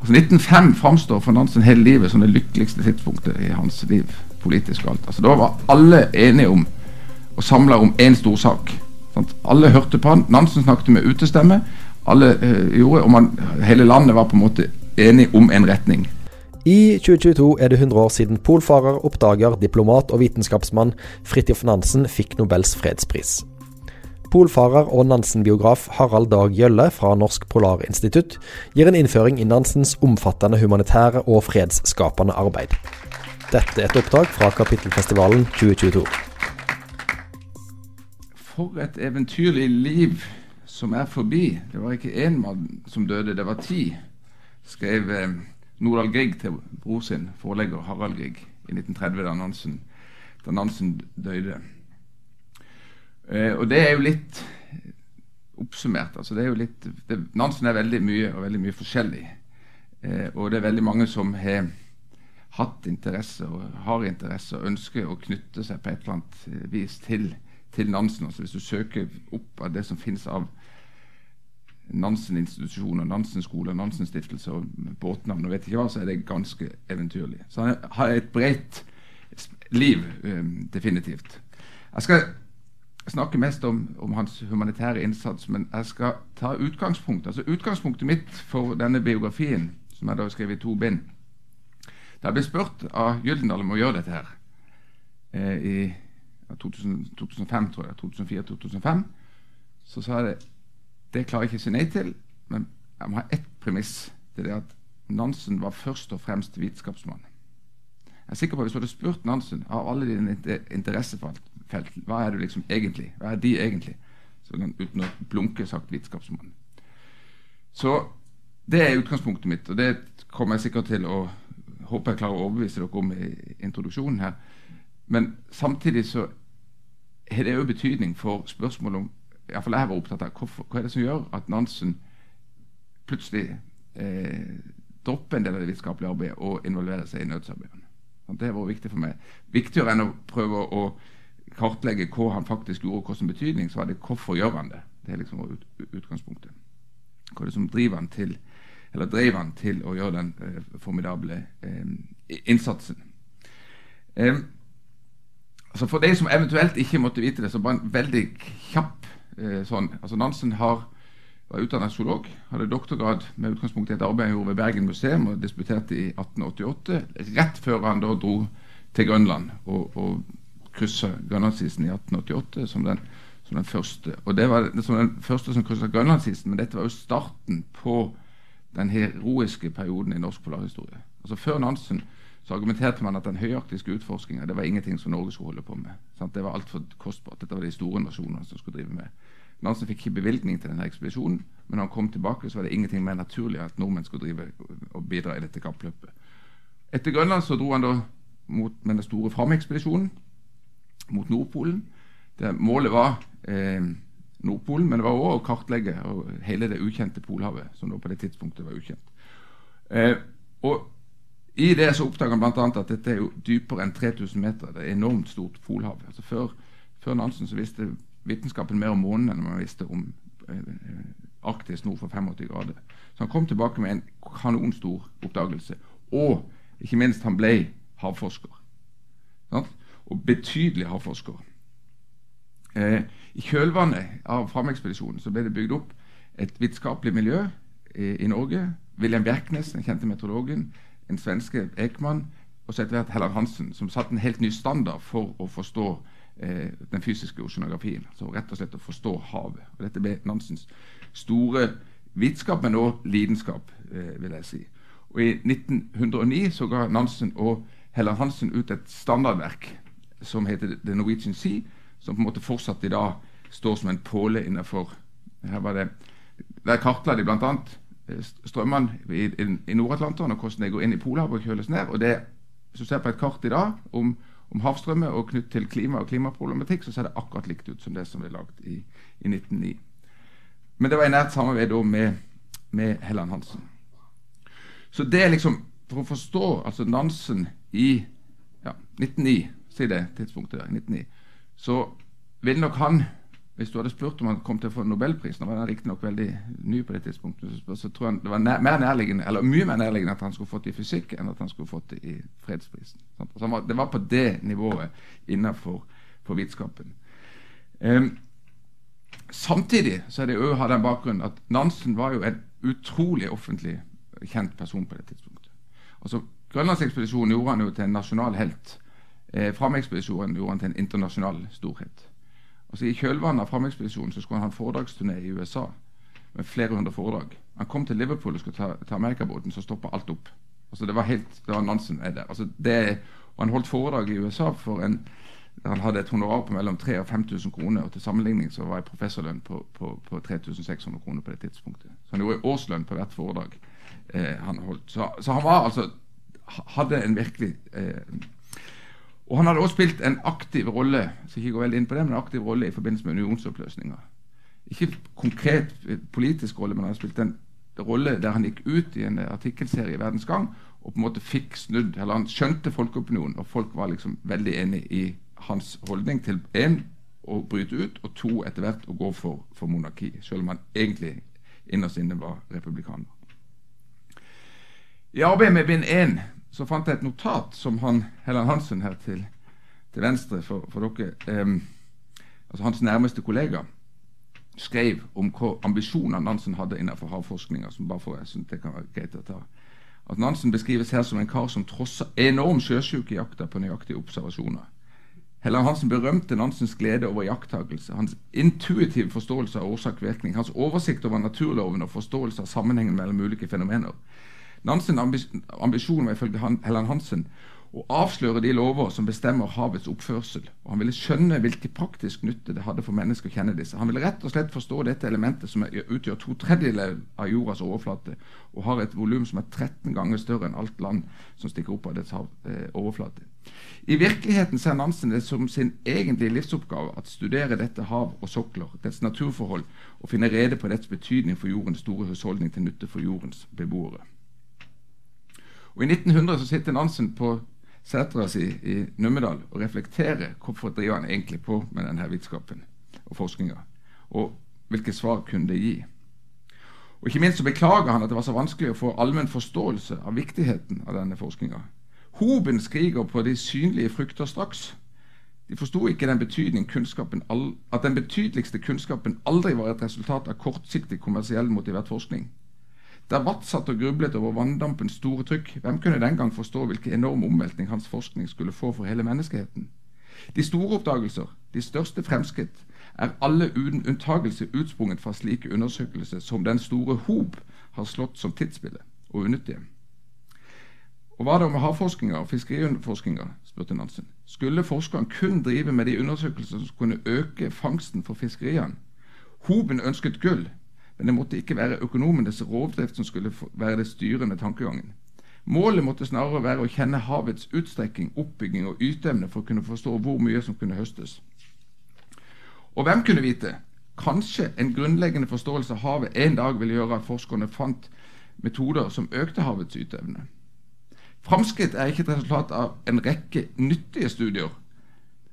Altså 1905 framstår for Nansen hele livet som det lykkeligste tidspunktet i hans liv, politisk og alt. Altså Da var alle enige om og samla om én stor sak. Alle hørte på han. Nansen snakket med utestemme. Alle øh, gjorde, og man, Hele landet var på en måte enig om en retning. I 2022 er det 100 år siden polfarer, oppdager, diplomat og vitenskapsmann Fridtjof Nansen fikk Nobels fredspris. Polfarer og Nansen-biograf Harald Dag Gjølle fra Norsk Polarinstitutt gir en innføring i Nansens omfattende humanitære og fredsskapende arbeid. Dette er et oppdrag fra Kapittelfestivalen 2022. For et eventyrlig liv som er forbi. Det var ikke én mann som døde, det var ti, skrev eh, Nordahl Grieg til bror sin, forlegger Harald Grieg, i 1930, da Nansen, da Nansen døde. Eh, og det er jo litt oppsummert. altså det er jo litt, det, Nansen er veldig mye og veldig mye forskjellig. Eh, og det er veldig mange som har hatt interesse og har interesse og ønsker å knytte seg på et eller annet eh, vis til, til Nansen. Altså Hvis du søker opp av det som finnes av Nansen-institusjoner, Nansen-skole, Nansen-stiftelse og båtnavn og vet ikke hva, så er det ganske eventyrlig. Så han har et bredt liv, um, definitivt. Jeg skal snakke mest om, om, hans humanitære innsats, men jeg skal ta utgangspunkt. Altså Utgangspunktet mitt for denne biografien, som jeg da har skrevet i to bind Da jeg ble spurt av Gyldendal om å gjøre dette her eh, i 2000, 2005, tror jeg, 2004-2005, så sa jeg det det klarer jeg ikke å si nei til, men jeg må ha ett premiss. Det er det at Nansen var først og fremst vitenskapsmann. Jeg er sikker på at Hvis du hadde spurt Nansen av alle dine interessefelt hva er du liksom egentlig, hva er de egentlig, så ville uten å blunke sagt vitenskapsmannen. Så det er utgangspunktet mitt, og det kommer jeg sikkert til å håper jeg klarer å overbevise dere om i introduksjonen her. Men samtidig så har det jo betydning for spørsmålet om Iallfall jeg var opptatt av hvorfor, hva er det som gjør at Nansen plutselig eh, dropper en del av det vitenskapelige arbeidet og involverer seg i nødsarbeidene. Det har vært viktig for meg. Viktigere enn å prøve å kartlegge hva han faktisk gjorde, og hvilken betydning, så var det hvorfor gjør han det. Det er liksom ut, utgangspunktet. Hva er det som driver han til, eller drev han til å gjøre den eh, formidable eh, innsatsen. Eh, altså For de som eventuelt ikke måtte vite det, så bare en veldig kjapp eh, sånn. Altså Nansen har, var utdannet zoolog, hadde doktorgrad med utgangspunkt i et arbeid han gjorde ved Bergen museum og disputerte i 1888, rett før han da dro til Grønland og, og kryssa Grønlandsisen i 1888 som den, som den første. Og det var som den første som kryssa Grønlandsisen, men dette var jo starten på den heroiske perioden i norsk polarhistorie. Altså Før Nansen så argumenterte man at den høyarktiske utforskinga var ingenting som Norge skulle holde på med. Sant? Det var altfor kostbart. Dette var de store nasjonene som skulle drive med. Nansen fikk ikke bevilgning til denne ekspedisjonen, men når han kom tilbake, så var det ingenting mer naturlig at nordmenn skulle drive og bidra i dette kappløpet. Etter Grønland så dro han da mot, med den store Fram-ekspedisjonen mot Nordpolen. Det, målet var eh, Nordpolen, men det var òg å kartlegge hele det ukjente Polhavet, som på det tidspunktet var ukjent. Eh, og i det så oppdaga han bl.a. at dette er jo dypere enn 3000 meter. Det er enormt stort polhav. Altså før, før Nansen så visste vitenskapen mer om månen enn man visste om eh, Arktis nord for 85 grader. Så han kom tilbake med en kanonstor oppdagelse. Og ikke minst, han ble havforsker. Sant? Og betydelig havforsker. Eh, I kjølvannet av Fram-ekspedisjonen så ble det bygd opp et vitenskapelig miljø i, i Norge. William Bjerknes, den kjente meteorologen, en svenske Ekman og så etter hvert Helland Hansen, som satte en helt ny standard for å forstå eh, den fysiske oceanografien. Altså rett og slett å forstå havet. Og Dette ble Nansens store vitenskap, men også lidenskap, eh, vil jeg si. Og I 1909 så ga Nansen og Helland Hansen ut et standardverk som heter The Norwegian Sea, som på en måte fortsatt i dag står som en påle innenfor her var det, Der kartla de bl.a. Eh, strømmene i, i, i Nord-Atlanteren og hvordan de går inn i Polhavet og kjøles ned. og det, Hvis du ser på et kart i dag om, om havstrømmer og knytt til klima og klimaproblematikk, så ser det akkurat likt ut som det som ble lagd i, i 1909. Men det var i nært samarbeid med, med Helland Hansen. Så det er liksom For å forstå altså Nansen i ja, 1909, si det tidspunktet, der, i 1909, så ville nok han Hvis du hadde spurt om han kom til å få Nobelprisen, og han riktignok veldig ny på det tidspunktet, så tror jeg det var nær, mer nærliggende, eller mye mer nærliggende at han skulle fått det i fysikk enn at han skulle fått det i fredsprisen. Var, det var på det nivået innenfor vitenskapen. Um, samtidig så er det jo ha den bakgrunnen at Nansen var jo en utrolig offentlig kjent person på det tidspunktet. Altså, Grønlandsekspedisjonen gjorde han jo til en nasjonal helt. Eh, Framekspedisjonen gjorde han til en internasjonal storhet. Altså I kjølvannet av Framekspedisjonen så skulle han ha en foredragsturné i USA med flere hundre foredrag. Han kom til Liverpool og skulle ta, ta Amerikabåten, så stoppa alt opp. Altså Det var helt, det var Nansen er der. Altså det, og Han holdt foredrag i USA for en han hadde et honorar på mellom 3000 og 5000 kroner. og Til sammenligning så var jeg professorlønn på, på, på 3600 kroner på det tidspunktet. Så han gjorde årslønn på hvert foredrag eh, han holdt. Så, så, han var altså hadde en virkelig eh, og han hadde også spilt en aktiv rolle så ikke gå veldig inn på det, men en aktiv rolle i forbindelse med unionsoppløsninga. Ikke konkret politisk rolle, men han hadde spilt en rolle der han gikk ut i en artikkelserie i Verdens Gang og på en måte fikk snudd eller Han skjønte folkeopinionen, og folk var liksom veldig enig i hans holdning til én å bryte ut, og to etter hvert å gå for, for monarki, selv om han egentlig innerst inne var republikaner. I arbeidet med bind én så fant jeg et notat som han, Helland Hansen her til, til venstre for, for dere, eh, altså hans nærmeste kollega, skrev om hva ambisjoner Nansen hadde innenfor havforskninga. som bare for jeg synes det kan være greit å ta. At Nansen beskrives her som en kar som trosser enorm sjøsjuke jakta på nøyaktige observasjoner. Helland Hansen berømte Nansens glede over iakttagelse, hans intuitive forståelse av årsak-virkning, hans oversikt over naturloven og forståelse av sammenhengen mellom ulike fenomener. Nansens ambisjon var ifølge Helland Hansen å avsløre de lover som bestemmer havets oppførsel. og Han ville skjønne hvilken praktisk nytte det hadde for mennesker å kjenne disse. Han ville rett og slett forstå dette elementet som utgjør to tredjedeler av jordas overflate, og har et volum som er 13 ganger større enn alt land som stikker opp av dets eh, overflate. I virkeligheten ser Nansen det som sin egentlige livsoppgave at studere dette hav og sokler, dets naturforhold, og finne rede på dets betydning for jordens store husholdning til nytte for jordens beboere. Og I 1900 så sitter Nansen på setra si i Numedal og reflekterer hvorfor driver han egentlig på med denne vitenskapen og forskninga, og hvilke svar kunne det gi. Og Ikke minst så beklager han at det var så vanskelig å få allmenn forståelse av viktigheten av denne forskninga. Hoben skriker på de synlige frukter straks. De forsto ikke den at den betydeligste kunnskapen aldri var et resultat av kortsiktig kommersiell motivert forskning. Da Watt satt og grublet over vanndampens store trykk, hvem kunne den gang forstå hvilken enorm omveltning hans forskning skulle få for hele menneskeheten? De store oppdagelser, de største fremskritt, er alle uten unntagelse utsprunget fra slike undersøkelser som den store Hob har slått som tidsspillet og unyttige. Og hva da med havforskninga og fiskeriforskninga, spurte Nansen. Skulle forskeren kun drive med de undersøkelser som kunne øke fangsten for fiskeriene? Hoben ønsket gull, men det måtte ikke være økonomenes rovdrift som skulle være det styrende tankegangen. Målet måtte snarere være å kjenne havets utstrekking, oppbygging og yteevne for å kunne forstå hvor mye som kunne høstes. Og hvem kunne vite? Kanskje en grunnleggende forståelse av havet en dag ville gjøre at forskerne fant metoder som økte havets yteevne. Framskritt er ikke et resultat av en rekke nyttige studier.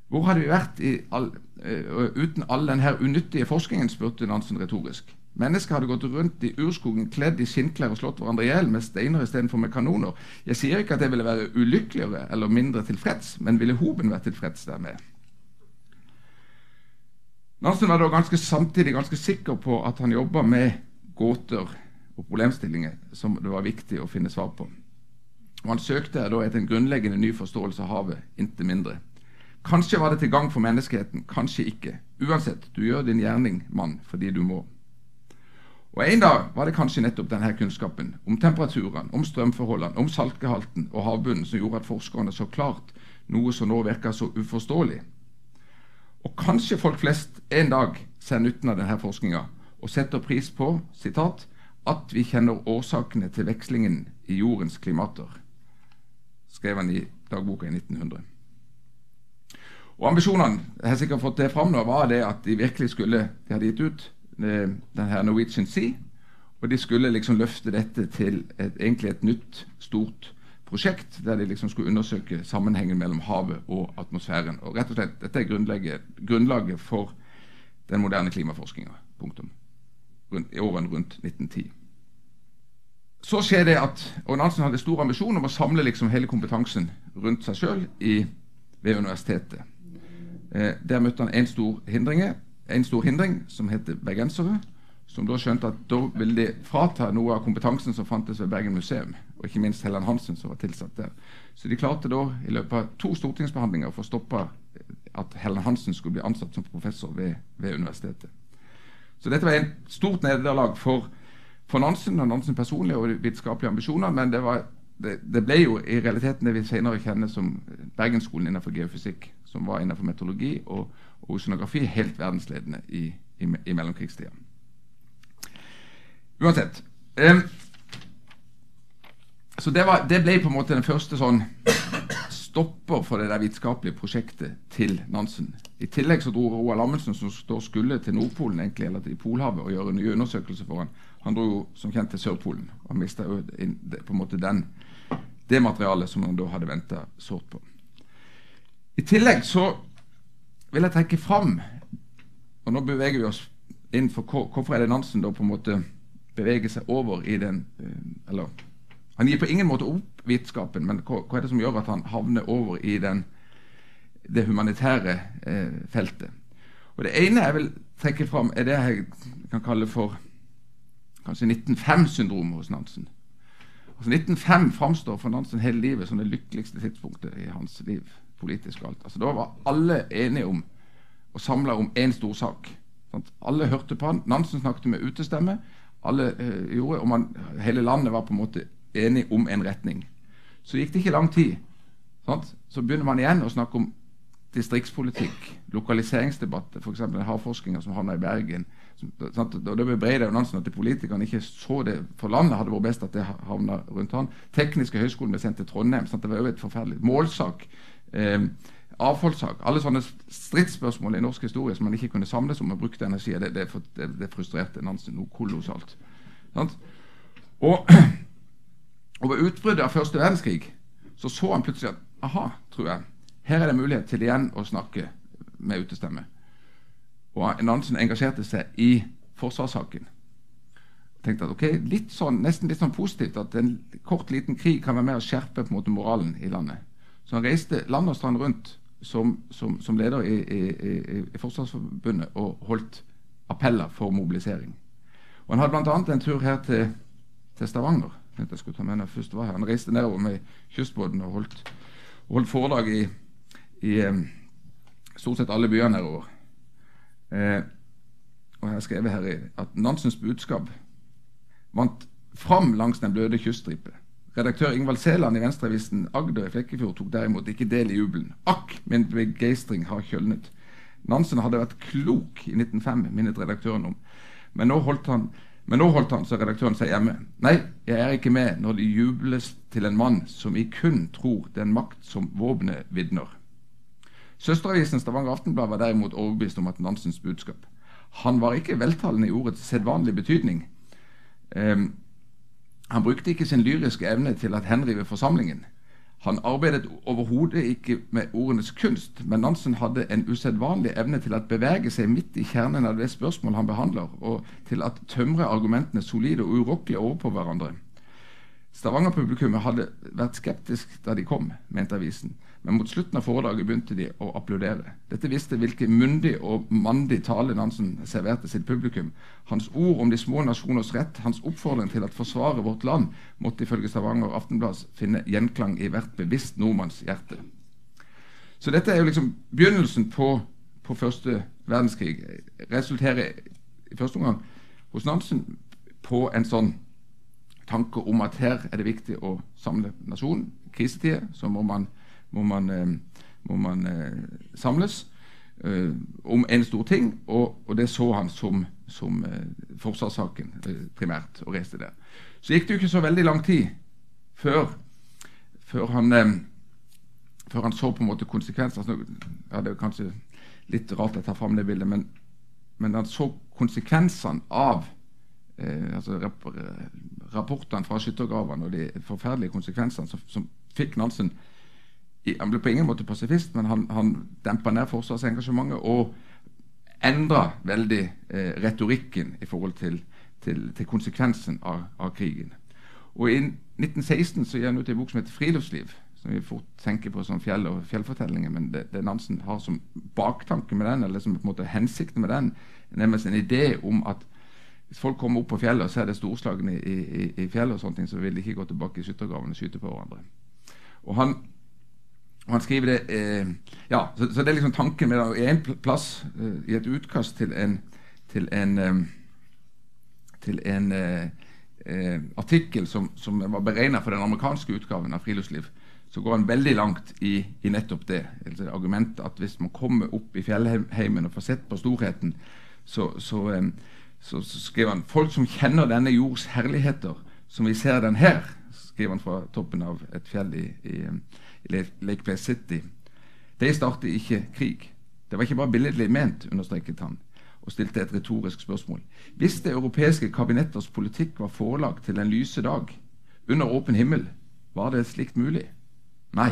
Hvor hadde vi vært all, uh, uten all denne unyttige forskningen, spurte Nansen retorisk. Mennesker hadde gått rundt i urskogen kledd i skinnklær og slått hverandre i hjel med steiner istedenfor med kanoner. Jeg sier ikke at jeg ville være ulykkeligere eller mindre tilfreds, men ville Hoben vært tilfreds dermed? Nansen var da ganske samtidig ganske sikker på at han jobba med gåter og problemstillinger som det var viktig å finne svar på. Og Han søkte da etter en grunnleggende ny forståelse av havet, intet mindre. Kanskje var det til gang for menneskeheten, kanskje ikke. Uansett, du gjør din gjerning, mann, fordi du må. Og En dag var det kanskje nettopp denne kunnskapen om temperaturene, om strømforholdene, om saltgehalten og havbunnen som gjorde at forskerne så klart noe som nå virker så uforståelig. Og kanskje folk flest en dag ser nytten av denne forskninga og setter pris på citat, at vi kjenner årsakene til vekslingen i jordens klimater, skrev han i dagboka i 1900. Og Ambisjonene jeg har sikkert fått det fram nå, var det at de virkelig skulle de hadde gitt ut den her Norwegian Sea. Og de skulle liksom løfte dette til et, egentlig et nytt, stort prosjekt, der de liksom skulle undersøke sammenhengen mellom havet og atmosfæren. Og rett og slett, Dette er grunnlaget, for den moderne klimaforskninga. Punktum. I årene rundt 1910. Så skjer det at og Nansen hadde stor ambisjon om å samle liksom hele kompetansen rundt seg sjøl ved universitetet. Eh, der møtte han en stor, en stor hindring som heter bergensere som da skjønte at da ville de frata noe av kompetansen som fantes ved Bergen museum, og ikke minst Helland Hansen, som var tilsatt der. Så de klarte da i løpet av to stortingsbehandlinger å få stoppa at Helland Hansen skulle bli ansatt som professor ved, ved universitetet. Så dette var et stort nederlag for, for Nansen og Nansen personlige og vitenskapelige ambisjoner, men det, var, det, det, ble jo i realiteten det vi senere kjenner som Bergensskolen innenfor geofysikk, som var innenfor meteorologi og, og oseanografi helt verdensledende i, i, i mellomkrigstida. Uansett. Um, så det, var, det, ble på en måte den første sånn stopper for det der vitenskapelige prosjektet til Nansen. I tillegg så dro Roald Amundsen, som da skulle til Nordpolen egentlig, eller til Polhavet og gjøre nye undersøkelser for han. Han dro som kjent til Sørpolen og mista på en måte den, det materialet som han da hadde venta sårt på. I tillegg så vil jeg trekke fram Og nå beveger vi oss inn for hvorfor er det Nansen da på en måte beveger seg over i den eh, Eller han gir på ingen måte opp vitenskapen, men hva, hva, er det som gjør at han havner over i den, det humanitære eh, feltet? Og Det ene jeg vil trekke fram, er det jeg kan kalle for kanskje 1905-syndromet hos Nansen. Altså 1905 framstår for Nansen hele livet som det lykkeligste tidspunktet i hans liv. Politisk og alt. Altså Da var alle enige om og samla om én stor sak. Alle hørte på han. Nansen snakket med utestemme alle eh, gjorde, og man, hele landet var på en måte enig om en retning. Så gikk det ikke lang tid. Sant? Så begynner man igjen å snakke om distriktspolitikk, lokaliseringsdebatter, f.eks. havforskinga som havna i Bergen. Sant? Og Det bebreider Nansen at politikerne ikke så det for landet hadde vært best at det havna rundt han. Tekniske høgskolen ble sendt til Trondheim. Sant? Det var jo et forferdelig målsak. Eh, avfallssak. Alle sånne stridsspørsmål i norsk historie som man ikke kunne samles om og brukte energi det, det, det, det frustrerte Nansen noe kolossalt. Sant? Og, og ved utbruddet av første verdenskrig så så han plutselig at aha, tror jeg, her er det mulighet til igjen å snakke med utestemme. Og Nansen engasjerte seg i forsvarssaken. Tenkte at ok, litt sånn, Nesten litt sånn positivt at en kort, liten krig kan være med å skjerpe på en måte moralen i landet. Så han reiste land og strand rundt som, som, som leder i, i, i, Forsvarsforbundet og holdt appeller for mobilisering. Og Han hadde bl.a. en tur her til, til Stavanger. Jeg skulle ta med når jeg først var her. Han reiste nedover med kystbåten og holdt, holdt foredrag i, i stort sett alle byene nedover. Eh, og jeg har skrevet her at Nansens budskap vant fram langs den bløde kyststripe. Redaktør Ingvald Sæland i Venstreavisen Agder i Flekkefjord tok derimot ikke del i jubelen. Akk, min begeistring har kjølnet. Nansen hadde vært klok i 1905, minnet redaktøren om. Men nå holdt han, men nå holdt han, så redaktøren seg hjemme. Nei, jeg er ikke med når det jubles til en mann som i kun tror den makt som våpenet vidner. Søsteravisen Stavanger Aftenblad var derimot overbevist om at Nansens budskap Han var ikke veltalende i ordets sedvanlige betydning. Um, han brukte ikke sin lyriske evne til at henrive forsamlingen. Han arbeidet overhodet ikke med ordenes kunst, men Nansen hadde en usedvanlig evne til å bevege seg midt i kjernen av det spørsmålet han behandler, og til å tømre argumentene solide og urokkelig overpå hverandre. Stavanger-publikummet hadde vært skeptisk da de kom, mente avisen men mot slutten av foredraget begynte de å applaudere. Dette viste hvilken myndig og mandig tale Nansen serverte sitt publikum. Hans ord om de små nasjoners rett, hans oppfordring til at forsvare vårt land, måtte ifølge Stavanger Aftenblad finne gjenklang i hvert bevisst nordmanns hjerte. Så dette er jo liksom begynnelsen på, på første verdenskrig. Resulterer i første omgang hos Nansen på en sånn tanke om at her er det viktig å samle nasjonen. Krisetider så må man må man, eh, må man eh, samles eh, om en stor ting, og, og det så han som, som forsvarssaken primært, og reiste der. Så gikk det jo ikke så veldig lang tid før, før han før han så på en måte konsekvenser altså, ja, Det er kanskje litt rart jeg tar fram det bildet, men, men han så konsekvensene av eh, altså rap rapportene fra skyttergravene og de forferdelige konsekvensene som, som fikk Nansen han ble på ingen måte pasifist, men han, han dempa ned forsvarsengasjementet og endra veldig eh, retorikken i forhold til, til, til konsekvensen av, av, krigen. Og I 1916 så gir han ut en bok som heter 'Friluftsliv', som vi fort tenker på som fjell og fjellfortellinger, men det, det Nansen har som baktanke med den, eller som på en måte hensikten med den, nemlig en idé om at hvis folk kommer opp på fjellet og ser det storslagne i, i, i fjellet, og sånne ting, så vil de ikke gå tilbake i skyttergravene og skyte på hverandre. Og han, og han skriver det eh, ja, så, så, det er liksom tanken med det. I en plass, eh, i et utkast til en, til en, eh, til en eh, eh, artikkel som, som var beregna for den amerikanske utgaven av Friluftsliv, så går han veldig langt i, i nettopp det. Altså argumentet at hvis man kommer opp i fjellheimen og får sett på storheten, så, så, um, så, så, skriver han folk som kjenner denne jords herligheter, som vi ser den her, skriver han fra toppen av et fjell i, i, i Lake Place City. De starter ikke krig. Det var ikke bare billedlig ment, understreket han, og stilte et retorisk spørsmål. Hvis det europeiske kabinetters politikk var forelagt til en lyse dag, under åpen himmel, var det slikt mulig? Nei.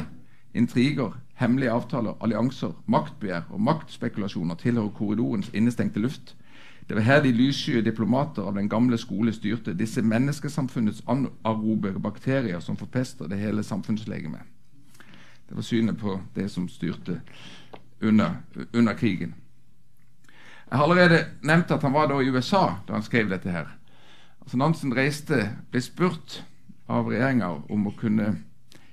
Intriger, hemmelige avtaler, allianser, maktbegjær og maktspekulasjoner tilhører korridorens innestengte luft. Det var her de lyssky diplomater av den gamle skole styrte, disse menneskesamfunnets anarobe bakterier som forpester det hele samfunnslegemet. Det var synet på det som styrte under, under krigen. Jeg har allerede nevnt at han var da i USA da han skrev dette her. Altså Nansen reiste, ble spurt av regjeringa om å kunne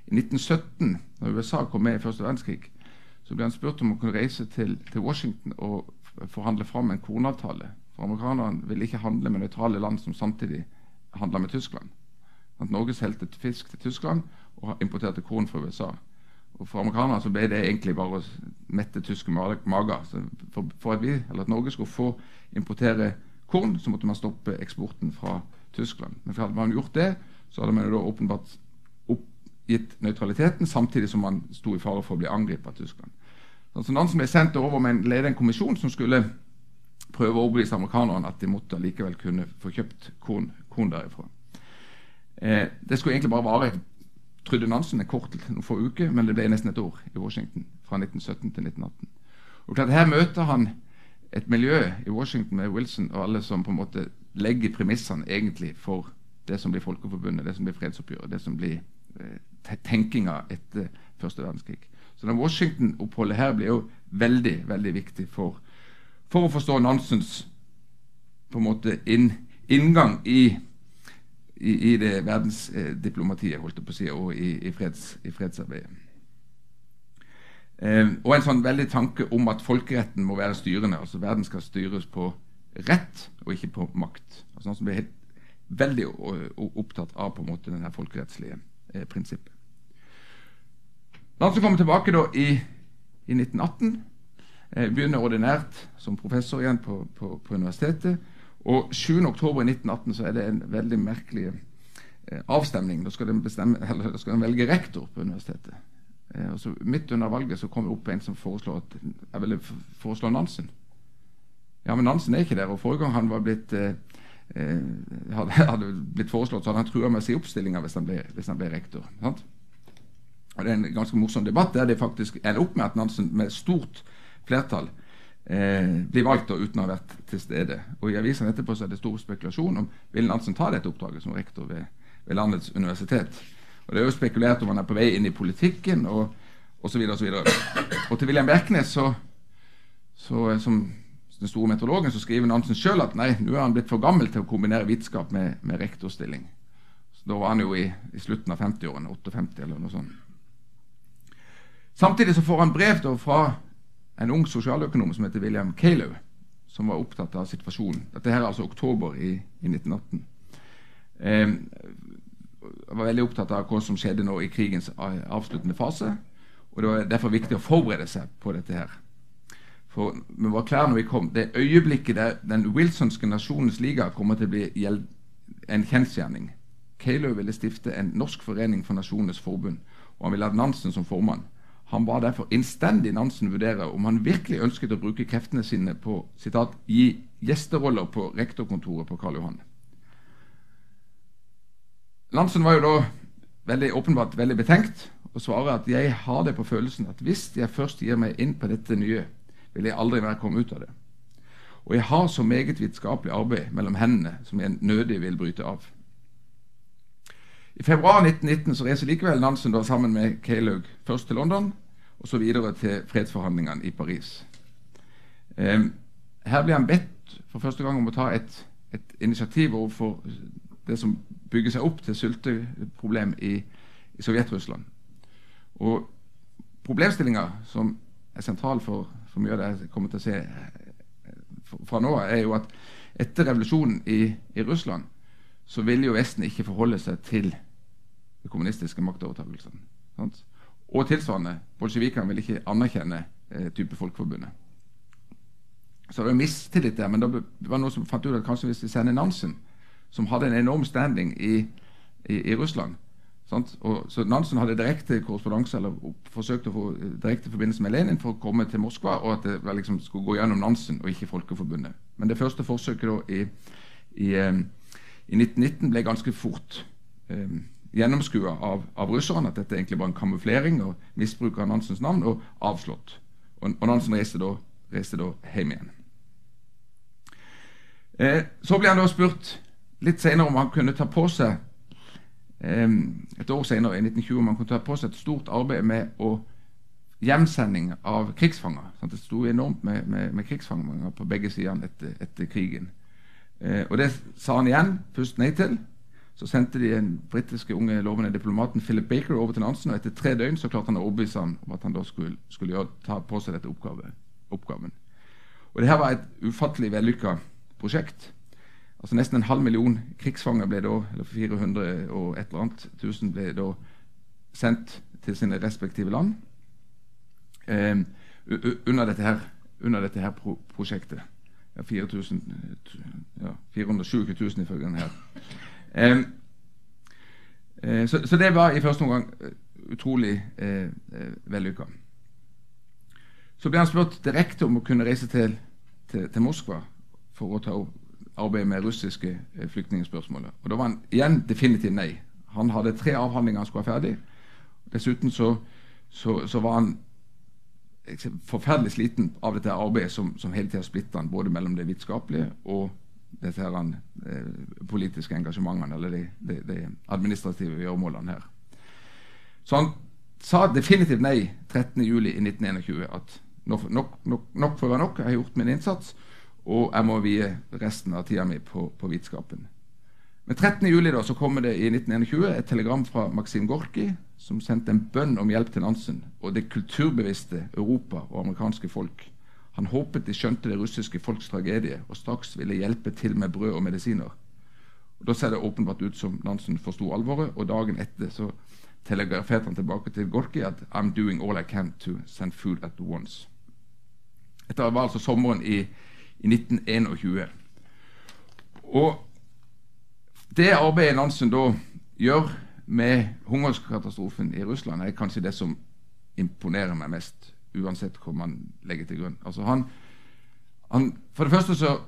i 1917, da USA kom med i første verdenskrig, så ble han spurt om å kunne reise til, til Washington og forhandle fram en kornavtale. For amerikanerne ville ikke handle med nøytrale land som samtidig handla med Tyskland. At Norge solgte fisk til Tyskland og importerte korn fra USA. Og For amerikanerne så ble det egentlig bare å mette tyske mager. For, for, at vi, eller at Norge skulle få importere korn, så måtte man stoppe eksporten fra Tyskland. Men for hadde man gjort det, så hadde man jo da åpenbart oppgitt nøytraliteten, samtidig som man sto i fare for å bli angrepet av Tyskland. Så Nansen ble sendt over med en, leder en kommisjon som skulle prøve å overbevise amerikanerne at de måtte likevel kunne få kjøpt korn, korn derifra. Eh, det skulle egentlig bare vare trodde Nansen er kort noen få uker, men det ble nesten et år i Washington fra 1917 til 1918. Og klart Her møter han et miljø i Washington med Wilson og alle som på en måte legger premissene egentlig for det som blir Folkeforbundet, det som blir fredsoppgjøret, det som blir eh, tenkinga etter første verdenskrig. Så den Washington-oppholdet her blir jo veldig veldig viktig for, for å forstå Nansens på en måte inn, inngang i, i, i det verdensdiplomatiet holdt jeg på å si, og i, i, freds, i fredsarbeidet. Eh, og en sånn veldig tanke om at folkeretten må være styrende. altså Verden skal styres på rett og ikke på makt. altså Noen som blir helt, veldig opptatt av på en måte denne folkerettslige eh, prinsippet. Nansen kommer tilbake da i, i 1918. Eh, begynner ordinært som professor igjen på, på, på universitetet. Og 7.10.1918 så er det en veldig merkelig eh, avstemning. Da skal, bestemme, eller, da skal den velge rektor på universitetet. Eh, og så Midt under valget så kommer det opp en som foreslår at jeg ville foreslå Nansen. Ja, men Nansen er ikke der. Og forrige gang han var blitt eh, eh hadde, hadde, blitt foreslått, så hadde han trua med å si oppstillinga hvis, hvis, han ble rektor. Sant? Og Det er en ganske morsom debatt der det faktisk ender opp med at Nansen med stort flertall eh, blir valgt uten å ha vært til stede. Og I avisen etterpå så er det stor spekulasjon om vil Nansen ta dette oppdraget som rektor ved, ved landets universitet. Og Det er jo spekulert om han er på vei inn i politikken og osv. Og, så og, og til William Berknes, så, så, som den store meteorologen, så skriver Nansen sjøl at nei, nå er han blitt for gammel til å kombinere vitenskap med, med rektorstilling. Da var han jo i, i slutten av 50-årene, 58 eller noe sånt. Samtidig så får han brev da fra en ung sosialøkonom som heter William Calow, som var opptatt av situasjonen. Dette her er altså oktober i, i 1918. Eh, var veldig opptatt av hva som skjedde nå i krigens avsluttende fase. Og Det var derfor viktig å forberede seg på dette. her. For vi var klare når vi kom. Det øyeblikket der den Wilsonske nasjonens liga kommer til å bli en kjensgjerning. Calow ville stifte en norsk forening for Nasjonenes forbund, og han ville ha Nansen som formann. Han ba derfor innstendig Nansen vurdere om han virkelig ønsket å bruke kreftene sine på citat, gi gjesteroller på rektorkontoret på Karl Johan. Nansen var jo da veldig åpenbart veldig betenkt og svarer at jeg har det på følelsen at hvis jeg først gir meg inn på dette nye, vil jeg aldri mer komme ut av det. Og jeg har så meget vitenskapelig arbeid mellom hendene som jeg nødig vil bryte av. I februar 1919 så reiser likevel Nansen da sammen med Keilaug først til London og så videre til fredsforhandlingene i Paris. Eh, her blir han bedt for første gang om å ta et, et initiativ overfor det som bygger seg opp til sulteproblem i, i Sovjet-Russland. Og Problemstillinga som er sentral for, for, mye av det jeg kommer til å se fra nå er jo at etter revolusjonen i, i Russland så ville jo Vesten ikke forholde seg til de kommunistiske maktovertakelsene. Og tilsvarende, bolsjevikene vil ikke anerkjenne eh, type Folkeforbundet. Så det var mistillit der, men det var noen som fant ut at kanskje hvis vi sender Nansen, som hadde en enorm standing i, i, i Russland og, så Nansen hadde direkte korrespondanse eller forsøkte å få eh, direkte forbindelse med Lenin for å komme til Moskva, og at det liksom skulle gå gjennom Nansen og ikke Folkeforbundet. Men det første forsøket da i, i, eh, i 1919 ble ganske fort eh, gjennomskua av, av russerne, at dette egentlig var en kamuflering og misbruk av Nansens navn, og avslått. Og, og Nansen reiste da, reiste da hjem igjen. Eh, så ble han da spurt litt senere om han kunne ta på seg et år senere, i 1920, om han kunne ta på seg et stort arbeid med å hjemsending av krigsfanger. Sant? Det sto enormt med, med, med krigsfanger på begge sider etter, etter krigen. Eh, og Det sa han igjen først nei til. Så sendte de den britiske unge lovende diplomaten Philip Baker over til Nansen. og Etter tre døgn så klarte han å overbevise ham om at han da skulle, skulle gjøre, ta på seg dette oppgave, oppgaven. Og det her var et ufattelig vellykka prosjekt. Altså Nesten en halv million krigsfanger ble da, eller 400 og et eller annet tusen ble da sendt til sine respektive land eh, under dette her, under dette her pro prosjektet. Ja, 4000, ja, 427 000 ifølge den her. Eh, så, så, det var i første omgang eh, utrolig eh, eh, vellykka. Så ble han spurt direkte om å kunne reise til, til, til Moskva for å ta opp arbeid med russiske flyktningspørsmålet. Og Da var han igjen definitivt nei. Han hadde tre avhandlinger han skulle ha ferdig. Dessuten så, så, så var han forferdelig sliten av dette arbeidet som, som hele tida splitta han både mellom det vitenskapelige og dette her, eh, politiske engasjementene, eller de, de, de administrative gjøremålene her. Så han sa definitivt nei 13.07.1921 at nok, nok, nok, nok får være nok, jeg har gjort min innsats. Og jeg må vie resten av tida mi på, på vitenskapen. Men 13.07. så kommer det i 1921 et telegram fra Maksim Gorki, som sendte en bønn om hjelp til Nansen og det kulturbevisste Europa og amerikanske folk. Han håpet de skjønte det russiske folks tragedie og straks ville hjelpe til med brød og medisiner. Og Da ser det åpenbart ut som Nansen forsto alvoret, og dagen etter så telegraferte han tilbake til Gorki at I'm doing all I can to send food at once. Dette var altså sommeren i i 1921. Og det arbeidet Nansen da gjør med hungerkatastrofen i Russland, er kanskje det som imponerer meg mest, uansett hvor man legger til grunn. Altså han, han, for det første så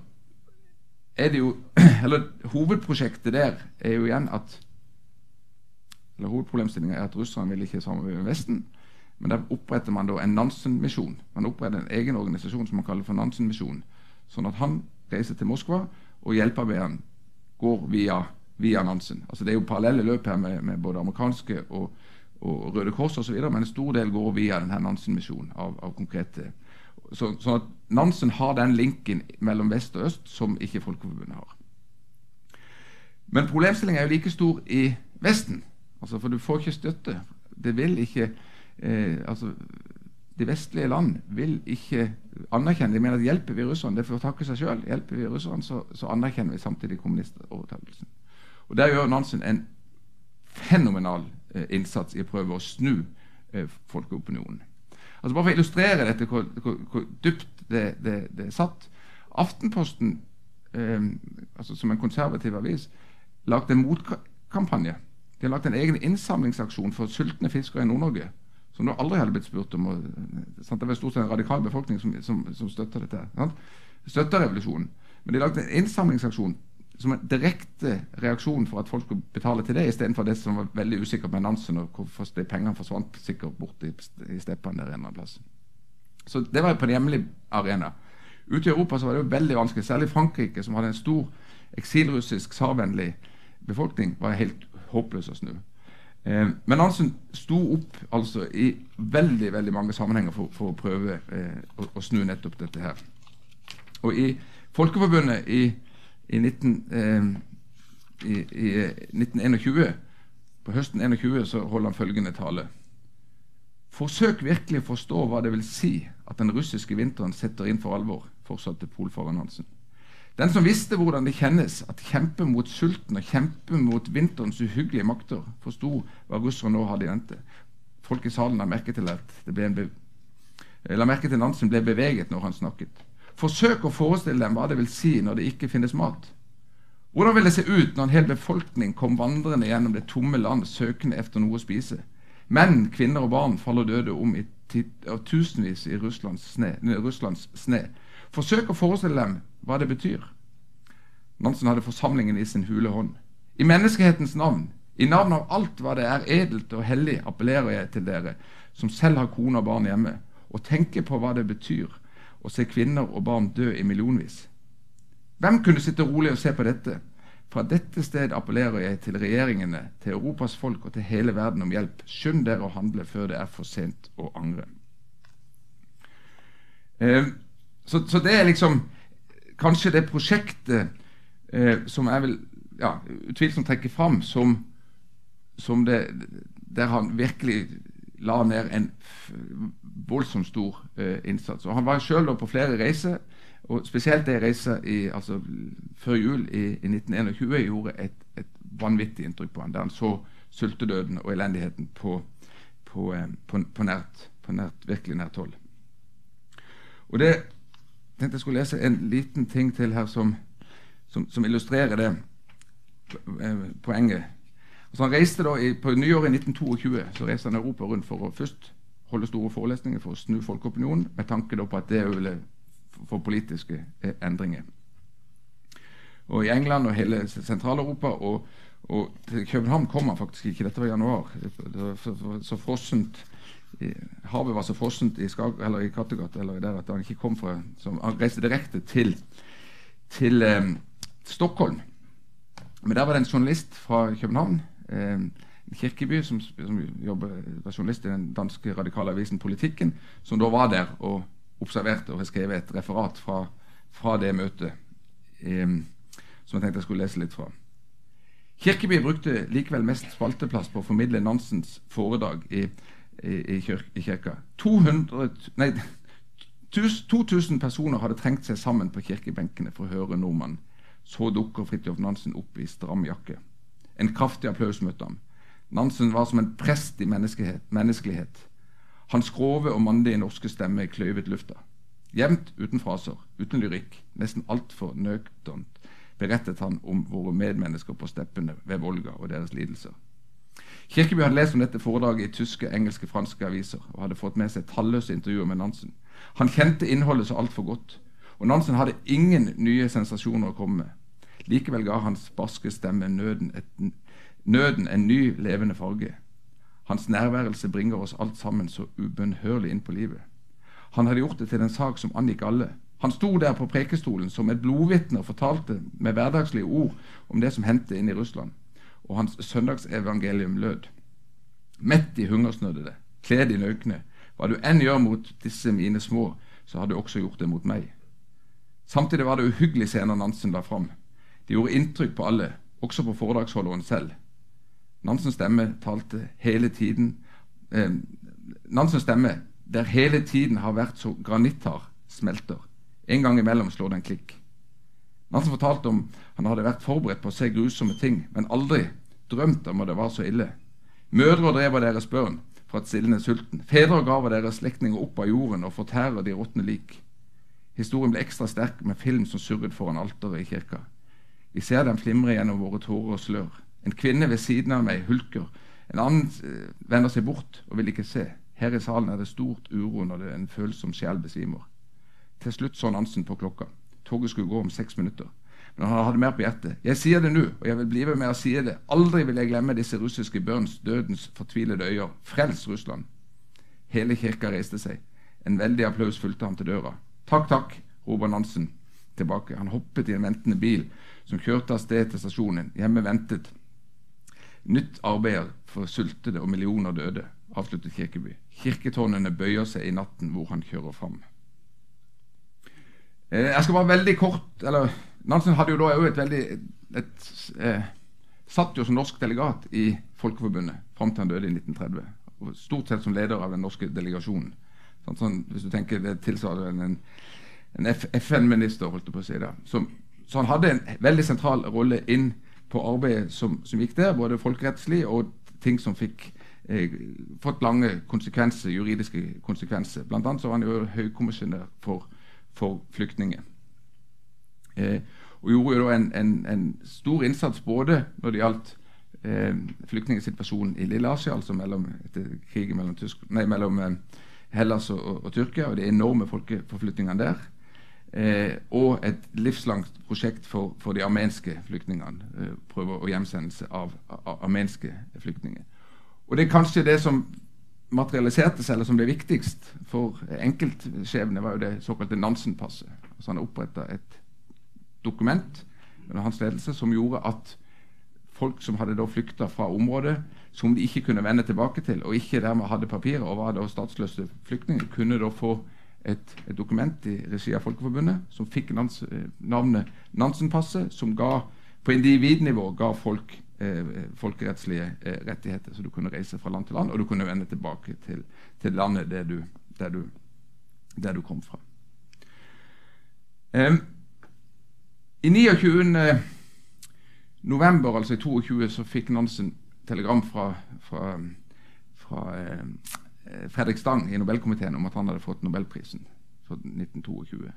er det jo Eller hovedprosjektet der er jo igjen at eller Hovedproblemstillinga er at russerne vil ikke samarbeide med Vesten. Men der oppretter man da en Nansen-misjon. Man oppretter en egen organisasjon som man kaller for Nansen-misjonen Sånn at han reiser til Moskva, og hjelpearbeideren går via, via Nansen. Altså Det er jo parallelle løp her med, med både amerikanske og, og Røde Kors osv., men en stor del går via denne Nansen-misjonen av, av, konkrete så, Sånn at Nansen har den linken mellom vest og øst som ikke Folkeforbundet har. Men problemstillingen er jo like stor i Vesten. Altså For du får ikke støtte. Det vil ikke eh, altså de vestlige land vil ikke anerkjenne De mener at hjelper vi russerne, det får takke seg sjøl. Hjelper vi russerne, så, så, anerkjenner vi samtidig kommunistovertakelsen. Og Der gjør Nansen en fenomenal innsats i å prøve å snu eh, folkeopinionen. Altså Bare for å illustrere dette, hvor, hvor, hvor dypt det, det, det, er satt. Aftenposten, eh, altså som en konservativ avis, lagde en motkampanje. De har lagt en egen innsamlingsaksjon for sultne fiskere i Nord-Norge som da aldri hadde blitt spurt om. Og, sant? Det var stort sett en radikal befolkning som, som, som støtta dette. Sant? Støtta revolusjonen. Men de lagde en innsamlingsaksjon som en direkte reaksjon for at folk skulle betale til det, istedenfor det som var veldig usikkert med Nansen, og hvorfor de pengene forsvant sikkert bort i, i steppene der en eller annen plass. Så det var på en hjemlig arena. Ute i Europa så var det jo veldig vanskelig. Særlig Frankrike, som hadde en stor eksilrussisk tsarvennlig befolkning, var helt håpløs å snu. Eh, men Nansen sto opp altså i veldig veldig mange sammenhenger for, for å prøve eh, å, å, snu nettopp dette her. Og i Folkeforbundet i, i, 19, eh, i, i 1921, på høsten 21, så holder han følgende tale. Forsøk virkelig å forstå hva det vil si at den russiske vinteren setter inn for alvor, fortsatte polfareren Hansen. Den som visste hvordan det kjennes at kjempe mot sulten og kjempe mot vinterens uhyggelige makter, forsto hva russerne nå hadde i vente. Folk i salen la merke til at det ble en la merke til Nansen ble beveget når han snakket. Forsøk å forestille dem hva det vil si når det ikke finnes mat. Hvordan vil det se ut når en hel befolkning kom vandrende gjennom det tomme land søkende etter noe å spise? Menn, kvinner og barn faller døde om i tusenvis i Russlands sne. Forsøk å forestille dem hva det betyr. Nansen hadde forsamlingen i sin hule hånd. I menneskehetens navn, i navn av alt hva det er edelt og hellig, appellerer jeg til dere som selv har kone og barn hjemme, og tenker på hva det betyr å se kvinner og barn dø i millionvis. Hvem kunne sitte rolig og se på dette? Fra dette sted appellerer jeg til regjeringene, til Europas folk og til hele verden om hjelp. Skynd dere å handle før det er for sent å angre. Eh, så, så, det er liksom kanskje det prosjektet eh, som jeg vil ja, utvilsomt trekke fram som, som det, der han virkelig la ned en voldsomt stor eh, innsats. Og Han var sjøl på flere reiser, og spesielt ei reise i, altså, før jul i, i 1921 gjorde et, et, vanvittig inntrykk på han, der han så sultedøden og elendigheten på, på, eh, på, på nært, nært, virkelig nært hold. Og det tenkte jeg skulle lese en liten ting til her som, som, som illustrerer det eh, poenget. Altså han reiste da i, På nyåret i 1922 så reiste han Europa rundt for å først holde store forelesninger for å snu folkeopinionen, med tanke da på at det ville få politiske eh, endringer. Og I England og hele Sentral-Europa og, og, til København kom han faktisk ikke. Dette var i januar. Var så, så frossent havet var så frossent i, i Kattegat eller der at han ikke kom fra som, Han reiste direkte til, til um, Stockholm. Men der var det en journalist fra København, Kirkeby, som, som jobber, var journalist i den danske radikale avisen Politikken, som da var der og observerte og har skrevet et referat fra, fra det møtet, eh, som jeg tenkte jeg skulle lese litt fra. Kirkeby brukte likevel mest spalteplass på å formidle Nansens foredrag i i, i kirka. 200, nei, 2000 personer hadde trengt seg sammen på kirkebenkene for å høre nordmannen. Så dukker Fridtjof Nansen opp i stram jakke. En kraftig applaus møtte ham. Nansen var som en prest i menneskelighet. Hans grove og mandige norske stemme kløyvet lufta. Jevnt uten fraser, uten lyrikk, nesten altfor nøkternt berettet han om våre medmennesker på steppene ved Volga og deres lidelser. Kirkeby hadde lest om dette foredraget i tyske, engelske, franske aviser og hadde fått med seg talløse intervjuer med Nansen. Han kjente innholdet så altfor godt, og Nansen hadde ingen nye sensasjoner å komme med. Likevel ga hans barske stemme nøden, et, nøden en ny, levende farge. Hans nærværelse bringer oss alt sammen så ubønnhørlig inn på livet. Han hadde gjort det til en sak som angikk alle. Han sto der på prekestolen som et blodvitne og fortalte med hverdagslige ord om det som hendte inne i Russland og hans søndagsevangelium lød. Mett i hungersnødede, kledd i nøgne, hva du enn gjør mot disse mine små, så har du også gjort det mot meg. Samtidig var det uhyggelig scener Nansen la fram. De gjorde inntrykk på alle, også på foredragsholderen selv. Nansens stemme talte hele tiden eh, Nansens stemme, der hele tiden har vært så granitthard, smelter. En gang imellom slår det en klikk. Nansen fortalte om han hadde vært forberedt på å se grusomme ting, men aldri drømt om at det var så ille. Mødre drev av deres børn fra et stillende sulten. Fedre gav av deres slektninger opp av jorden og fortærer de råtne lik. Historien ble ekstra sterk med film som surret foran alteret i kirka. Vi ser dem flimre gjennom våre tårer og slør. En kvinne ved siden av meg hulker. En annen eh, vender seg bort og vil ikke se. Her i salen er det stort uro når det er en følsom sjel besvimer. Til slutt så Nansen på klokka. Toget skulle gå om seks minutter. Men han hadde mer på hjertet. Jeg sier det nå, og jeg vil blive med å si det. Aldri vil jeg glemme disse russiske børns dødens fortvilede øyer. Frels Russland! Hele kirka reiste seg. En veldig applaus fulgte ham til døra. Takk, takk, roper Nansen tilbake. Han hoppet i en ventende bil som kjørte av sted til stasjonen. Hjemme ventet nytt arbeid for sultede og millioner døde, avsluttet Kirkeby. Kirketårnene bøyer seg i natten hvor han kjører fram. Eh, jeg skal bare veldig kort eller Nansen hadde jo da et veldig et, eh, Satt jo som norsk delegat i Folkeforbundet fram til han døde i 1930. Og stort sett som leder av den norske delegasjonen. Sånn, sånn, hvis du tenker det tilsvarer en, en FN-minister, holdt jeg på å si det. Så, så, han hadde en veldig sentral rolle inn på arbeidet som, som gikk der, både folkerettslig og ting som fikk eh, fått lange konsekvenser, juridiske konsekvenser. Blant annet så var han jo høykommisjonær for, for flyktninger. Eh, og gjorde jo da en, en, en, stor innsats både når det gjaldt eh, flyktningsituasjonen i Lille Asia, altså mellom, etter krigen mellom, Tysk, nei, mellom eh, Hellas og, og, og, Tyrkia, og de enorme folkeforflytningene der. Eh, og et livslangt prosjekt for, for de armenske flyktningene. Eh, prøver å hjemsendelse av, av armenske flyktninger. Og det er kanskje det som materialiserte seg, eller som ble viktigst for enkeltskjebne, var jo det såkalte Nansen-passet. Altså han oppretta et dokument under hans ledelse som gjorde at folk som hadde da flykta fra området, som de ikke kunne vende tilbake til, og ikke dermed hadde papirer og var da statsløse flyktninger, kunne da få et, et dokument i regi av Folkeforbundet som fikk nans, eh, navnet Nansen-passet, som ga, på individnivå ga folk eh, folkerettslige eh, rettigheter. Så du kunne reise fra land til land, og du kunne vende tilbake til, til landet der du, der, du, der du, kom fra. Eh, i 29. november, altså i 22, så fikk Nansen telegram fra, fra, fra eh, Fredrik Stang i Nobelkomiteen om at han hadde fått Nobelprisen for 1922.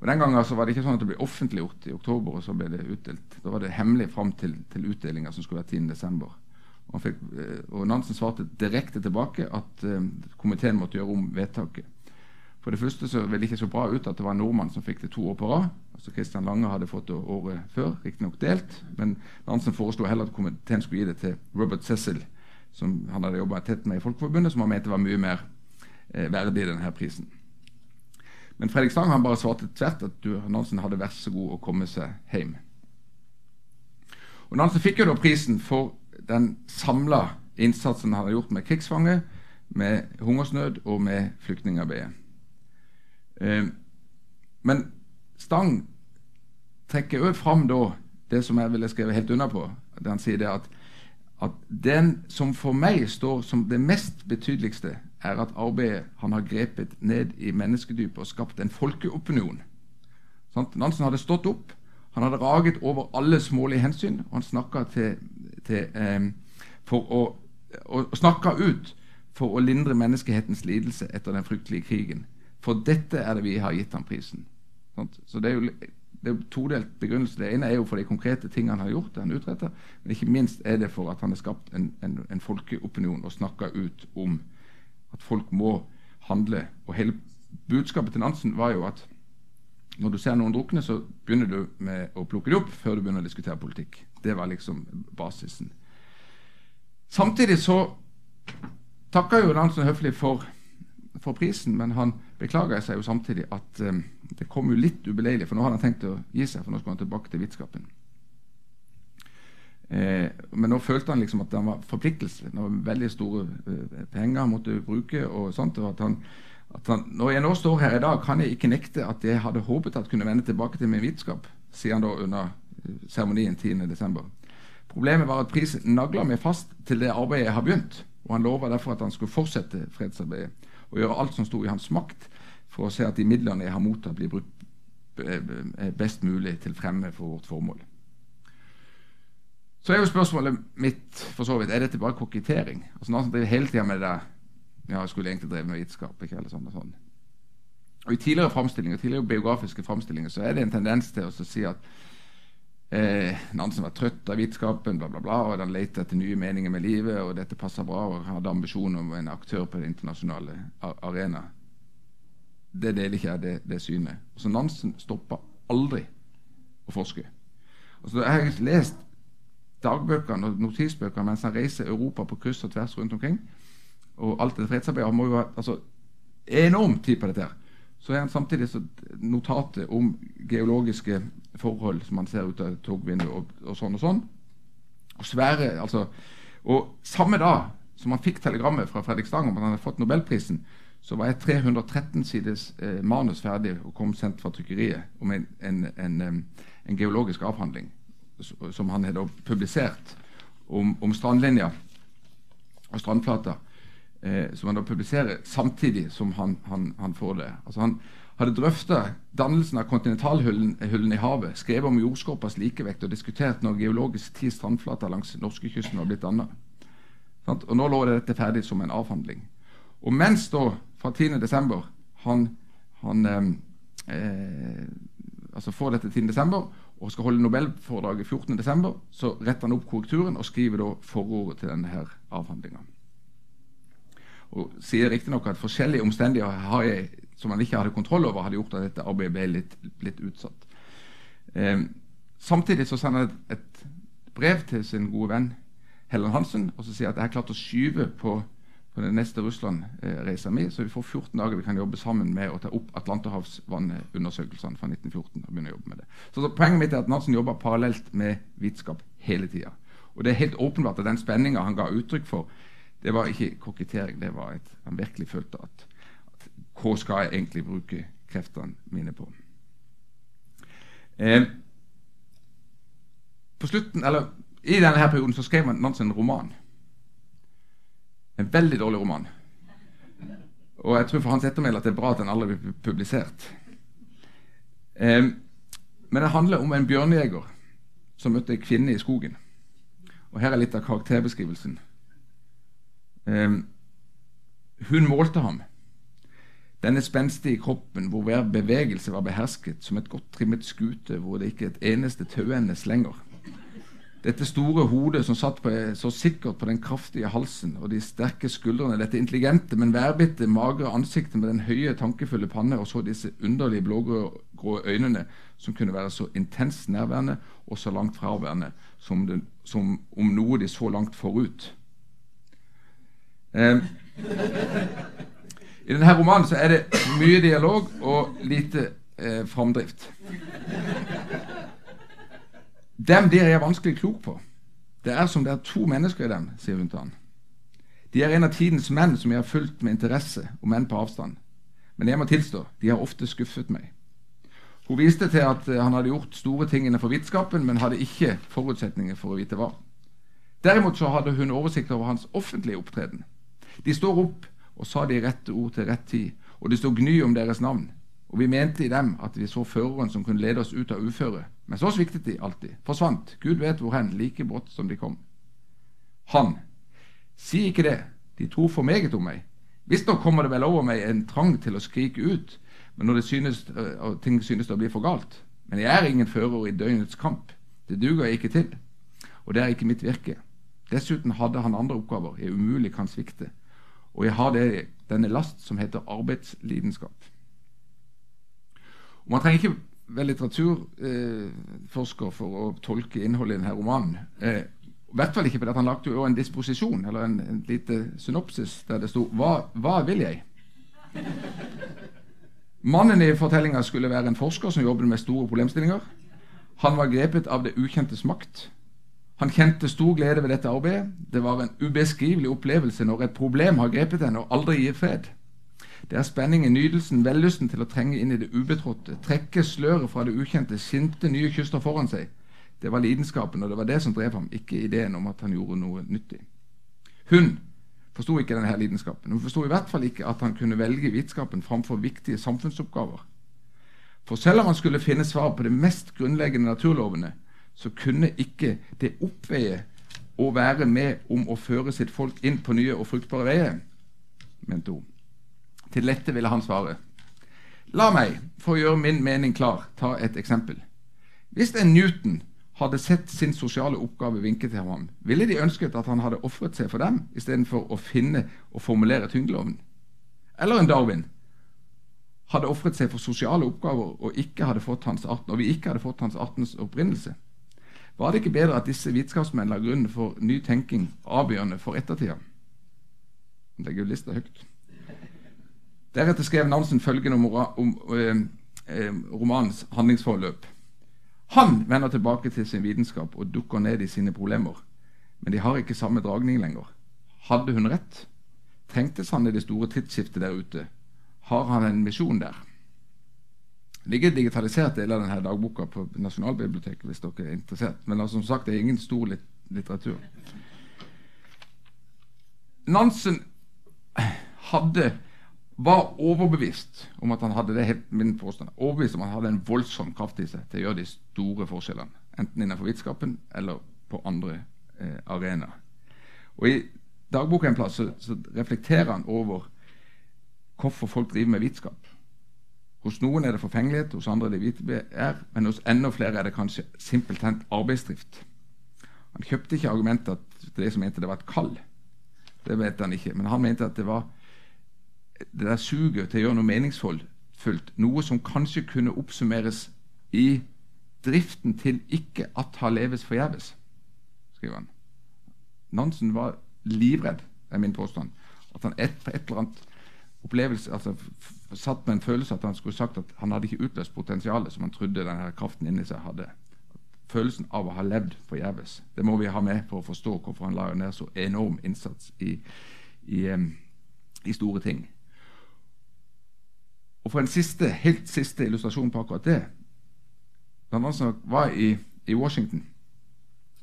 Og Den gangen så var det ikke sånn at det ble offentliggjort i oktober, og så ble det utdelt. Da var det hemmelig fram til, til utdelinga, som skulle være 10.12. Og, fikk, eh, og Nansen svarte direkte tilbake at uh, komiteen måtte gjøre om vedtaket. For det første så ville det ikke så bra ut at det var en nordmann som fikk det to år på rad. Altså Kristian Lange hadde fått det året før, riktignok delt. Men Nansen foreslo heller at komiteen skulle gi det til Robert Cecil, som han hadde jobba tett med i Folkeforbundet, som han mente var mye mer eh, verdig denne prisen. Men Fredrik Stang han bare svarte tvert at du, Nansen hadde vært så god å komme seg hjem. Og Nansen fikk jo da prisen for den samla innsatsen han hadde gjort med krigsfanger, med hungersnød og med flyktningarbeidet. Eh, men Stang trekker òg fram da det som jeg ville skrevet helt unna på. Han sier det at, at den som for meg står som det mest betydeligste, er at arbeidet han har grepet ned i menneskedypet og skapt en folkeopinion. Sånn? Nansen hadde stått opp, han hadde raget over alle smålige hensyn, og han snakka til, til eh, for å, å, snakka ut for å lindre menneskehetens lidelse etter den fryktelige krigen. For dette er det vi har gitt ham prisen. Så det er jo det er todelt begrunnelse. Det ene er jo for de konkrete tingene han har gjort, det han utretter, men ikke minst er det for at han har skapt en, en, en folkeopinion og snakka ut om at folk må handle. Og hele budskapet til Nansen var jo at når du ser noen drukne, så begynner du med å plukke dem opp før du begynner å diskutere politikk. Det var liksom basisen. Samtidig så takka jo Nansen høflig for for prisen, men han beklager seg jo samtidig at um, det kom jo litt ubeleilig, for nå har han tenkt å gi seg, for nå skal han tilbake til vitskapen. Eh, men nå følte han liksom at det var forpliktelse. Det var veldig store eh, penger han måtte bruke. og sånt, og at han, at han, Når jeg nå står her i dag, kan jeg ikke nekte at jeg hadde håpet at jeg kunne vende tilbake til min vitskap, sier han da under eh, seremonien 10.12. Problemet var at prisen nagla meg fast til det arbeidet jeg har begynt, og han lova derfor at han skulle fortsette fredsarbeidet og gjøre alt som sto i hans makt for å se at de midlene jeg har mottatt, blir brukt best mulig til fremme for vårt formål. Så er jo spørsmålet mitt for så vidt, er dette bare kokettering. Altså Noen som driver hele tida med det ja, jeg skulle egentlig drevet med vitenskap. ikke eller sånn og sånn. Og I tidligere framstillinger, tidligere biografiske framstillinger så er det en tendens til å si at eh, Nansen var trøtt av vitenskapen, bla, bla, bla, og han lette etter nye meninger med livet, og dette passer bra, og hadde ambisjoner om en aktør på den internasjonale arena. Det deler ikke jeg, det, det synet. Så Nansen stoppa aldri å forske. Altså, jeg har lest dagbøkene og notisbøkene mens han reiser Europa på kryss og tvers rundt omkring. Og alt det fredsarbeidet må jo ha altså, enorm tid på dette. her så er han samtidig så notatet om geologiske forhold som man ser ut av togvinduet, og, og, sånn og sånn. Og svære, altså, og samme dag som han fikk telegrammet fra Fredrik Stang om at han hadde fått Nobelprisen, så var jeg 313 sides eh, manus ferdig og kom sendt fra trykkeriet om en, en, en, en geologisk avhandling som han hadde publisert om, om strandlinja og strandflata eh, som han da publiserer samtidig som han, han, han får det. Altså han hadde drøfta dannelsen av kontinentalhullen i havet, skrevet om jordskorpas likevekt og diskutert når geologisk ti strandflater langs norskekysten var blitt danna. Og nå lå dette ferdig som en avhandling. Og mens da, fra 10.12., han, han eh, eh, altså får dette 10.12. og skal holde nobelforedraget 14.12., så retter han opp korrekturen og skriver da forordet til denne her avhandlinga. Og sier riktignok at forskjellige omstendigheter som han ikke hadde kontroll over, hadde gjort at dette arbeidet ble litt, litt utsatt. Eh, samtidig så sender han et, brev til sin gode venn Helen Hansen og så sier at jeg har klart å skyve på, på den neste Russland-reisa mi, så vi får 14 dager vi kan jobbe sammen med å ta opp Atlanterhavsvannundersøkelsene fra 1914. og begynne å jobbe med det. Så, så Poenget mitt er at Nansen jobber parallelt med vitenskap hele tida. Og det er helt åpenbart at den spenninga han ga uttrykk for, det var ikke kokettering. det var et, Han virkelig følte at, Hva skal jeg egentlig bruke kreftene mine på? Eh, på slutten, eller I denne her perioden så skrev han Nansen en roman. En veldig dårlig roman. Og jeg tror for hans ettermæle at det er bra at den aldri blir publisert. Eh, men det handler om en bjørnejeger som møtte en kvinne i skogen. Og Her er litt av karakterbeskrivelsen. Um, hun målte ham. Denne spenstige kroppen hvor hver bevegelse var behersket, som et godt trimmet skute hvor det ikke et eneste tauende slenger. Dette store hodet som satt på, så sikkert på den kraftige halsen og de sterke skuldrene, dette intelligente, men værbitte, magre ansiktet med den høye, tankefulle panne og så disse underlige blågrå øynene som kunne være så intenst nærværende og så langt fraværende som, det, som om noe de så langt forut. Eh, I denne romanen så er det mye dialog og lite eh, framdrift. Dem blir jeg vanskelig klok på. Det er som det er to mennesker i dem, sier hun til han. De er en av tidens menn som jeg har fulgt med interesse, om enn på avstand. Men jeg må tilstå, de har ofte skuffet meg. Hun viste til at eh, han hadde gjort store ting innenfor vitenskapen, men hadde ikke forutsetninger for å vite hva. Derimot så hadde hun oversikt over hans offentlige opptreden. De står opp og sa de rette ord til rett tid, og det står gny om deres navn. Og vi mente i dem at vi så føreren som kunne lede oss ut av uføret. Men så sviktet de alltid. Forsvant. Gud vet hvor hen, like brått som de kom. Han. Si ikke det. De tror for meget om meg. Visstnok kommer det vel over meg en trang til å skrike ut men når synes, og ting synes å bli for galt. Men jeg er ingen fører i døgnets kamp. Det duger jeg ikke til. Og det er ikke mitt virke. Dessuten hadde han andre oppgaver jeg umulig kan svikte. Og jeg har det, denne last som heter arbeidslidenskap. Og man trenger ikke være litteraturforsker eh, for å tolke innholdet i denne romanen. Eh, I hvert fall ikke fordi han lagde jo en disposisjon, eller en, en lite synopsis, der det sto hva, 'Hva vil jeg?' Mannen i fortellinga skulle være en forsker som jobbet med store problemstillinger. Han var grepet av det ukjentes makt. Han kjente stor glede ved dette arbeidet. Det var en ubeskrivelig opplevelse når et problem har grepet en og aldri gir fred. Det er spenningen, nydelsen, vellysten til å trenge inn i det ubetrådte, trekke sløret fra det ukjente, skinte nye kyster foran seg. Det var lidenskapen, og det var det som drev ham, ikke ideen om at han gjorde noe nyttig. Hun forsto ikke denne lidenskapen. Hun forsto i hvert fall ikke at han kunne velge vitenskapen framfor viktige samfunnsoppgaver. For selv om han skulle finne svar på de mest grunnleggende naturlovene, så kunne ikke det oppveie å være med om å føre sitt folk inn på nye og fruktbare veier, mente hun. Til dette ville han svare. La meg, for å gjøre min mening klar, ta et eksempel. Hvis en Newton hadde sett sin sosiale oppgave vinke til ham, ville de ønsket at han hadde ofret seg for dem istedenfor å finne og formulere tyngdeloven. Eller en Darwin hadde ofret seg for sosiale oppgaver og, ikke hadde fått hans art, og vi ikke hadde fått hans artens opprinnelse. Var det ikke bedre at disse vitenskapsmenn la grunnen for ny tenking avgjørende for ettertida? Legger jo lista høyt. Deretter skrev Nansen følgende om, om eh, eh, romanens handlingsforløp. Han vender tilbake til sin vitenskap og dukker ned i sine problemer. Men de har ikke samme dragning lenger. Hadde hun rett? Trengtes han i det store tidsskiftet der ute? Har han en misjon der? Ligger digitalisert del av denne dagboka på Nasjonalbiblioteket hvis dere er interessert. Men altså, som sagt, det er ingen stor litteratur. Nansen hadde var overbevist om at han hadde det helt min påstand, overbevist om at han hadde en voldsom kraft i seg til å gjøre de store forskjellene. Enten innenfor vitenskapen eller på andre eh, arenaer. Og I dagboka en plass så, så, reflekterer han over hvorfor folk driver med vitenskap. Hos noen er det forfengelighet, hos andre er det vitebegjær, men hos enda flere er det kanskje simpelthen arbeidsdrift. Han kjøpte ikke argumentet til de som mente det var et kall. Det vet han ikke. Men han mente at det var det der suget til å gjøre noe meningsfullt, noe som kanskje kunne oppsummeres i driften til ikke at ha leves forgjeves, skriver han. Nansen var livredd, er min påstand. At han et, et eller annet opplevelse altså, satt med en følelse at han skulle sagt at han hadde ikke utløst potensialet som han trodde denne kraften inni seg hadde. Følelsen av å ha levd forgjeves. Det må vi ha med for å forstå hvorfor han la ned så enorm innsats i, i, i store ting. Og for en siste, helt siste illustrasjon på akkurat det Da han var i, i, Washington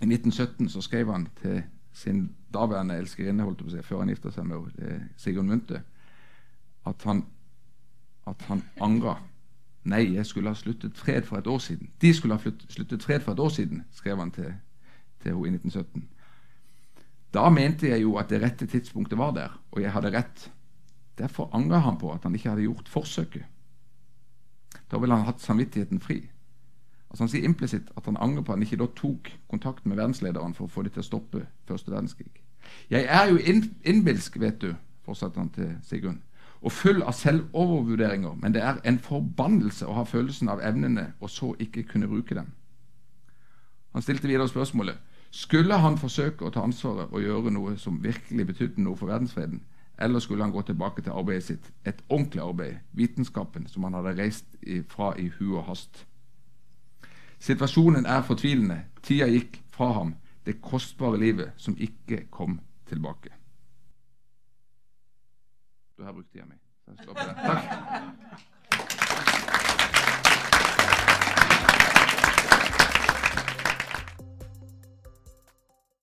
i 1917, så skrev han til sin daværende elskerinne før han gifta seg med Sigurd Sigrun Munthe, at han, at han angra. Nei, jeg skulle ha sluttet fred for et år siden. De skulle ha sluttet fred for et år siden, skrev han til, til henne i 1917. Da mente jeg jo at det rette tidspunktet var der, og jeg hadde rett. Derfor angra han på at han ikke hadde gjort forsøket. Da ville han hatt samvittigheten fri. Altså Han sier implisitt at han angrer på at han ikke da tok kontakt med verdenslederen for å få dem til å stoppe første verdenskrig. Jeg er jo innbilsk, vet du, fortsatte han til Sigrun, og full av selvovervurderinger, men det er en forbannelse å ha følelsen av evnene og så ikke kunne bruke dem. Han stilte videre spørsmålet skulle han forsøke å ta ansvaret og gjøre noe som virkelig betydde noe for verdensfreden, eller skulle han gå tilbake til arbeidet sitt, et ordentlig arbeid, vitenskapen som han hadde reist fra i hu og hast. Situasjonen er fortvilende. Tida gikk fra ham, det kostbare livet som ikke kom tilbake. Du har brukt tida mi. Takk.